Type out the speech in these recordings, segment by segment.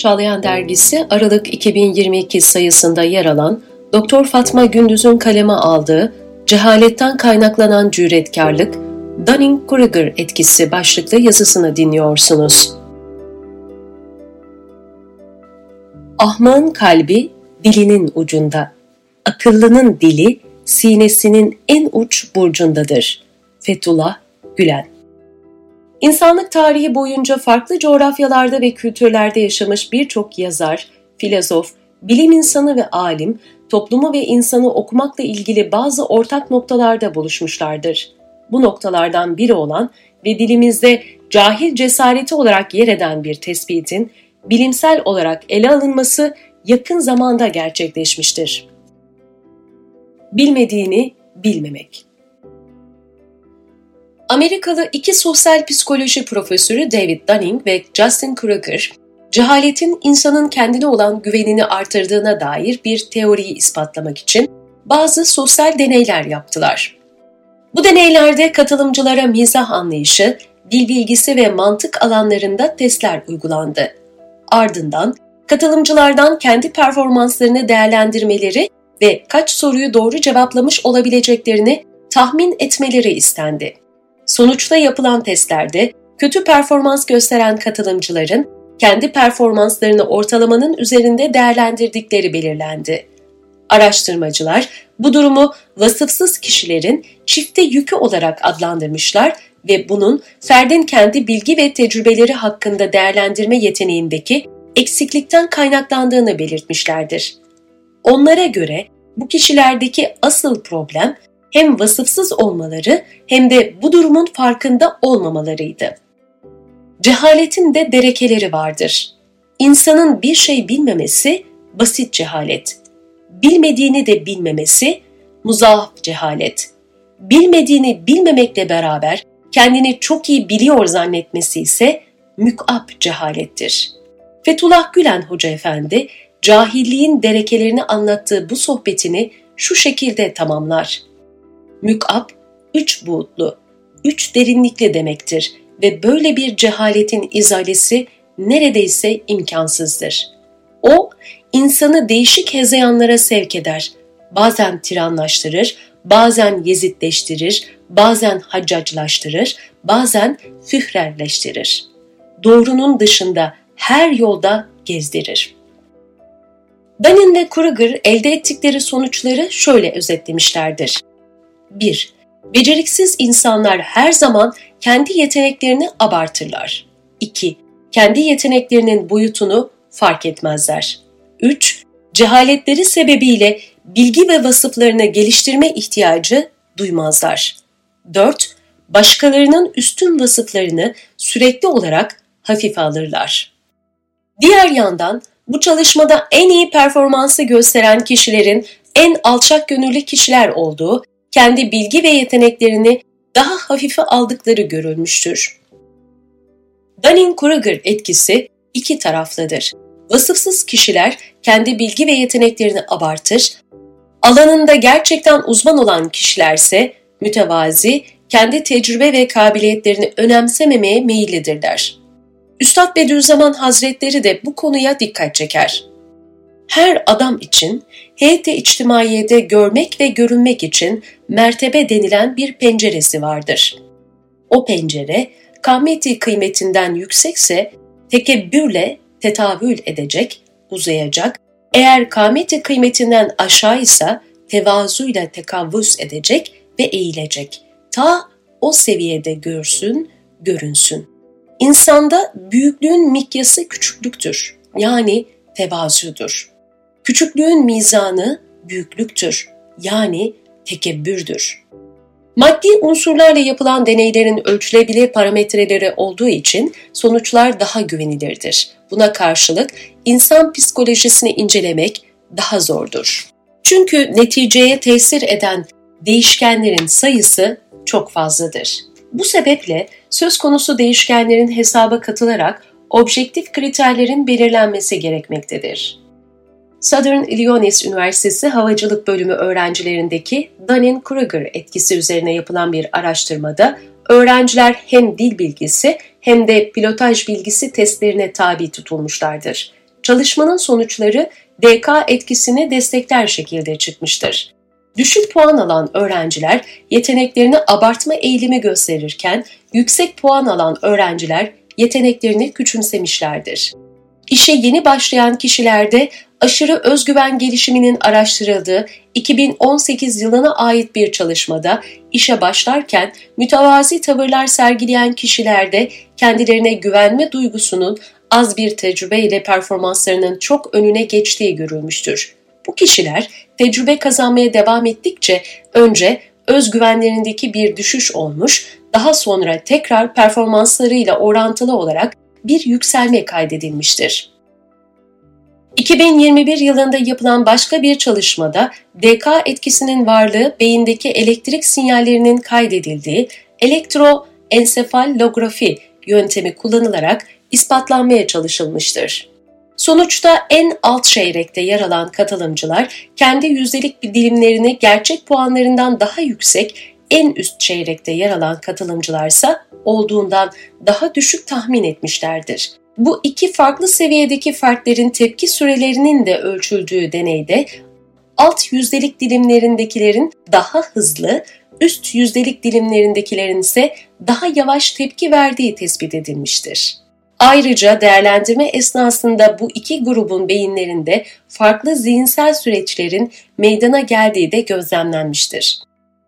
Çağlayan Dergisi Aralık 2022 sayısında yer alan Doktor Fatma Gündüz'ün kaleme aldığı Cehaletten kaynaklanan cüretkarlık, Dunning-Kruger etkisi başlıklı yazısını dinliyorsunuz. Ahmağın kalbi dilinin ucunda, akıllının dili sinesinin en uç burcundadır. Fethullah Gülen İnsanlık tarihi boyunca farklı coğrafyalarda ve kültürlerde yaşamış birçok yazar, filozof, bilim insanı ve alim, toplumu ve insanı okumakla ilgili bazı ortak noktalarda buluşmuşlardır. Bu noktalardan biri olan ve dilimizde cahil cesareti olarak yer eden bir tespitin bilimsel olarak ele alınması yakın zamanda gerçekleşmiştir. Bilmediğini bilmemek Amerikalı iki sosyal psikoloji profesörü David Dunning ve Justin Kruger, cehaletin insanın kendine olan güvenini artırdığına dair bir teoriyi ispatlamak için bazı sosyal deneyler yaptılar. Bu deneylerde katılımcılara mizah anlayışı, dil bilgisi ve mantık alanlarında testler uygulandı. Ardından katılımcılardan kendi performanslarını değerlendirmeleri ve kaç soruyu doğru cevaplamış olabileceklerini tahmin etmeleri istendi. Sonuçta yapılan testlerde kötü performans gösteren katılımcıların kendi performanslarını ortalamanın üzerinde değerlendirdikleri belirlendi. Araştırmacılar bu durumu vasıfsız kişilerin çifte yükü olarak adlandırmışlar ve bunun ferdin kendi bilgi ve tecrübeleri hakkında değerlendirme yeteneğindeki eksiklikten kaynaklandığını belirtmişlerdir. Onlara göre bu kişilerdeki asıl problem hem vasıfsız olmaları hem de bu durumun farkında olmamalarıydı. Cehaletin de derekeleri vardır. İnsanın bir şey bilmemesi basit cehalet. Bilmediğini de bilmemesi muzaaf cehalet. Bilmediğini bilmemekle beraber kendini çok iyi biliyor zannetmesi ise mükap cehalettir. Fethullah Gülen Hoca Efendi, cahilliğin derekelerini anlattığı bu sohbetini şu şekilde tamamlar. Mük'ab, üç buğutlu, üç derinlikli demektir ve böyle bir cehaletin izalesi neredeyse imkansızdır. O, insanı değişik hezeyanlara sevk eder, bazen tiranlaştırır, bazen yezitleştirir, bazen haccaclaştırır, bazen führerleştirir. Doğrunun dışında her yolda gezdirir. Danin ve Kruger elde ettikleri sonuçları şöyle özetlemişlerdir. 1. Beceriksiz insanlar her zaman kendi yeteneklerini abartırlar. 2. Kendi yeteneklerinin boyutunu fark etmezler. 3. Cehaletleri sebebiyle bilgi ve vasıflarını geliştirme ihtiyacı duymazlar. 4. Başkalarının üstün vasıflarını sürekli olarak hafife alırlar. Diğer yandan bu çalışmada en iyi performansı gösteren kişilerin en alçak gönüllü kişiler olduğu kendi bilgi ve yeteneklerini daha hafife aldıkları görülmüştür. Dunning-Kruger etkisi iki taraflıdır. Vasıfsız kişiler kendi bilgi ve yeteneklerini abartır, alanında gerçekten uzman olan kişilerse mütevazi, kendi tecrübe ve kabiliyetlerini önemsememeye meyillidirler. Üstad Bediüzzaman Hazretleri de bu konuya dikkat çeker. Her adam için heyete içtimaiyede görmek ve görünmek için mertebe denilen bir penceresi vardır. O pencere kâmeti kıymetinden yüksekse tekebbürle tetavül edecek, uzayacak, eğer kâmeti kıymetinden aşağıysa tevazuyla tekavvüs edecek ve eğilecek. Ta o seviyede görsün, görünsün. İnsanda büyüklüğün mikyası küçüklüktür. Yani tevazudur. Küçüklüğün mizanı büyüklüktür. Yani tekebbürdür. Maddi unsurlarla yapılan deneylerin ölçülebilir parametreleri olduğu için sonuçlar daha güvenilirdir. Buna karşılık insan psikolojisini incelemek daha zordur. Çünkü neticeye tesir eden değişkenlerin sayısı çok fazladır. Bu sebeple söz konusu değişkenlerin hesaba katılarak objektif kriterlerin belirlenmesi gerekmektedir. Southern Illinois Üniversitesi Havacılık Bölümü öğrencilerindeki Dunning-Kruger etkisi üzerine yapılan bir araştırmada öğrenciler hem dil bilgisi hem de pilotaj bilgisi testlerine tabi tutulmuşlardır. çalışmanın sonuçları DK etkisini destekler şekilde çıkmıştır. Düşük puan alan öğrenciler yeteneklerini abartma eğilimi gösterirken yüksek puan alan öğrenciler yeteneklerini küçümsemişlerdir. İşe yeni başlayan kişilerde aşırı özgüven gelişiminin araştırıldığı 2018 yılına ait bir çalışmada işe başlarken mütevazi tavırlar sergileyen kişilerde kendilerine güvenme duygusunun az bir tecrübeyle performanslarının çok önüne geçtiği görülmüştür. Bu kişiler tecrübe kazanmaya devam ettikçe önce özgüvenlerindeki bir düşüş olmuş, daha sonra tekrar performanslarıyla orantılı olarak bir yükselme kaydedilmiştir. 2021 yılında yapılan başka bir çalışmada DK etkisinin varlığı beyindeki elektrik sinyallerinin kaydedildiği elektroensefalografi yöntemi kullanılarak ispatlanmaya çalışılmıştır. Sonuçta en alt çeyrekte yer alan katılımcılar kendi yüzdelik dilimlerini gerçek puanlarından daha yüksek, en üst çeyrekte yer alan katılımcılarsa olduğundan daha düşük tahmin etmişlerdir. Bu iki farklı seviyedeki farkların tepki sürelerinin de ölçüldüğü deneyde alt yüzdelik dilimlerindekilerin daha hızlı, üst yüzdelik dilimlerindekilerin ise daha yavaş tepki verdiği tespit edilmiştir. Ayrıca değerlendirme esnasında bu iki grubun beyinlerinde farklı zihinsel süreçlerin meydana geldiği de gözlemlenmiştir.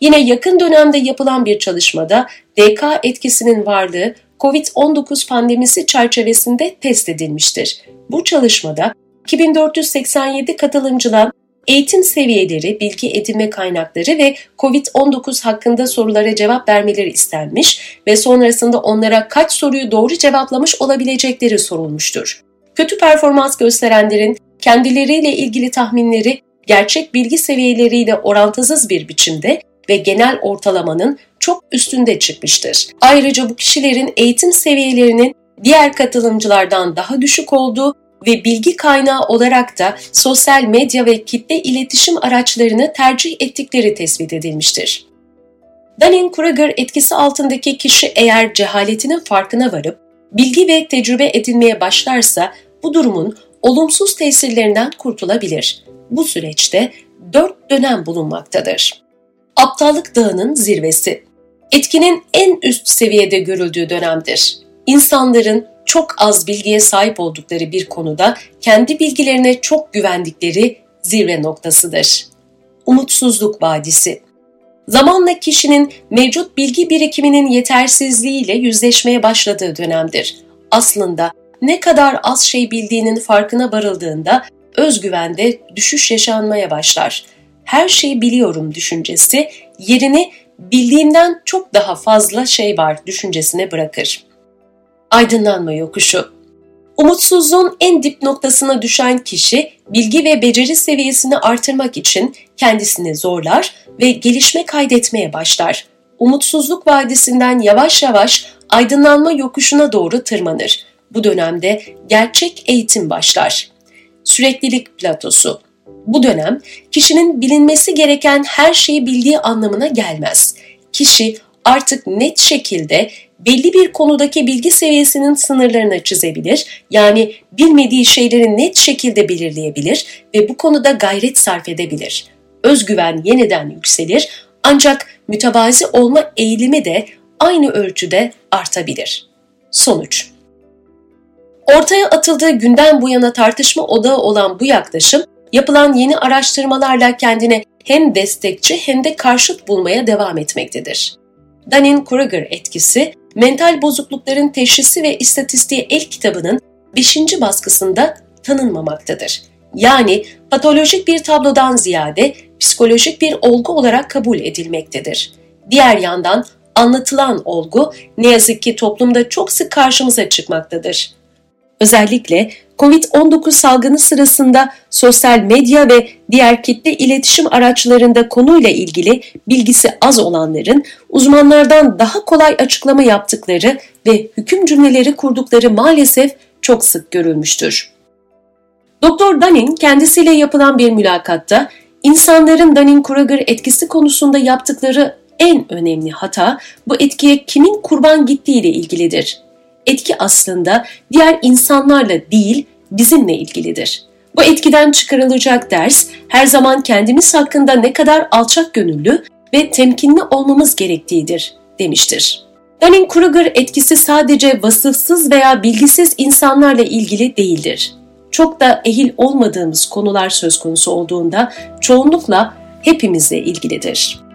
Yine yakın dönemde yapılan bir çalışmada DK etkisinin varlığı COVID-19 pandemisi çerçevesinde test edilmiştir. Bu çalışmada 2487 katılımcıdan eğitim seviyeleri, bilgi edinme kaynakları ve COVID-19 hakkında sorulara cevap vermeleri istenmiş ve sonrasında onlara kaç soruyu doğru cevaplamış olabilecekleri sorulmuştur. Kötü performans gösterenlerin kendileriyle ilgili tahminleri gerçek bilgi seviyeleriyle orantısız bir biçimde ve genel ortalamanın çok üstünde çıkmıştır. Ayrıca bu kişilerin eğitim seviyelerinin diğer katılımcılardan daha düşük olduğu ve bilgi kaynağı olarak da sosyal medya ve kitle iletişim araçlarını tercih ettikleri tespit edilmiştir. Dunning-Kruger etkisi altındaki kişi eğer cehaletinin farkına varıp bilgi ve tecrübe edinmeye başlarsa bu durumun olumsuz tesirlerinden kurtulabilir. Bu süreçte dört dönem bulunmaktadır. Aptallık Dağı'nın zirvesi Etkinin en üst seviyede görüldüğü dönemdir. İnsanların çok az bilgiye sahip oldukları bir konuda kendi bilgilerine çok güvendikleri zirve noktasıdır. Umutsuzluk vadisi Zamanla kişinin mevcut bilgi birikiminin yetersizliğiyle yüzleşmeye başladığı dönemdir. Aslında ne kadar az şey bildiğinin farkına varıldığında özgüvende düşüş yaşanmaya başlar. Her şeyi biliyorum düşüncesi yerini bildiğimden çok daha fazla şey var düşüncesine bırakır. Aydınlanma yokuşu Umutsuzluğun en dip noktasına düşen kişi bilgi ve beceri seviyesini artırmak için kendisini zorlar ve gelişme kaydetmeye başlar. Umutsuzluk vadisinden yavaş yavaş aydınlanma yokuşuna doğru tırmanır. Bu dönemde gerçek eğitim başlar. Süreklilik platosu bu dönem kişinin bilinmesi gereken her şeyi bildiği anlamına gelmez. Kişi artık net şekilde belli bir konudaki bilgi seviyesinin sınırlarını çizebilir, yani bilmediği şeyleri net şekilde belirleyebilir ve bu konuda gayret sarf edebilir. Özgüven yeniden yükselir ancak mütevazi olma eğilimi de aynı ölçüde artabilir. Sonuç Ortaya atıldığı günden bu yana tartışma odağı olan bu yaklaşım, yapılan yeni araştırmalarla kendine hem destekçi hem de karşıt bulmaya devam etmektedir. Dunning-Kruger etkisi, Mental Bozuklukların Teşhisi ve İstatistiği El kitabının 5. baskısında tanınmamaktadır. Yani patolojik bir tablodan ziyade psikolojik bir olgu olarak kabul edilmektedir. Diğer yandan anlatılan olgu ne yazık ki toplumda çok sık karşımıza çıkmaktadır. Özellikle COVID-19 salgını sırasında sosyal medya ve diğer kitle iletişim araçlarında konuyla ilgili bilgisi az olanların uzmanlardan daha kolay açıklama yaptıkları ve hüküm cümleleri kurdukları maalesef çok sık görülmüştür. Doktor Dunning kendisiyle yapılan bir mülakatta insanların Dunning-Kruger etkisi konusunda yaptıkları en önemli hata bu etkiye kimin kurban gittiği ile ilgilidir etki aslında diğer insanlarla değil, bizimle ilgilidir. Bu etkiden çıkarılacak ders her zaman kendimiz hakkında ne kadar alçak gönüllü ve temkinli olmamız gerektiğidir demiştir. Dunning-Kruger etkisi sadece vasıfsız veya bilgisiz insanlarla ilgili değildir. Çok da ehil olmadığımız konular söz konusu olduğunda çoğunlukla hepimizle ilgilidir.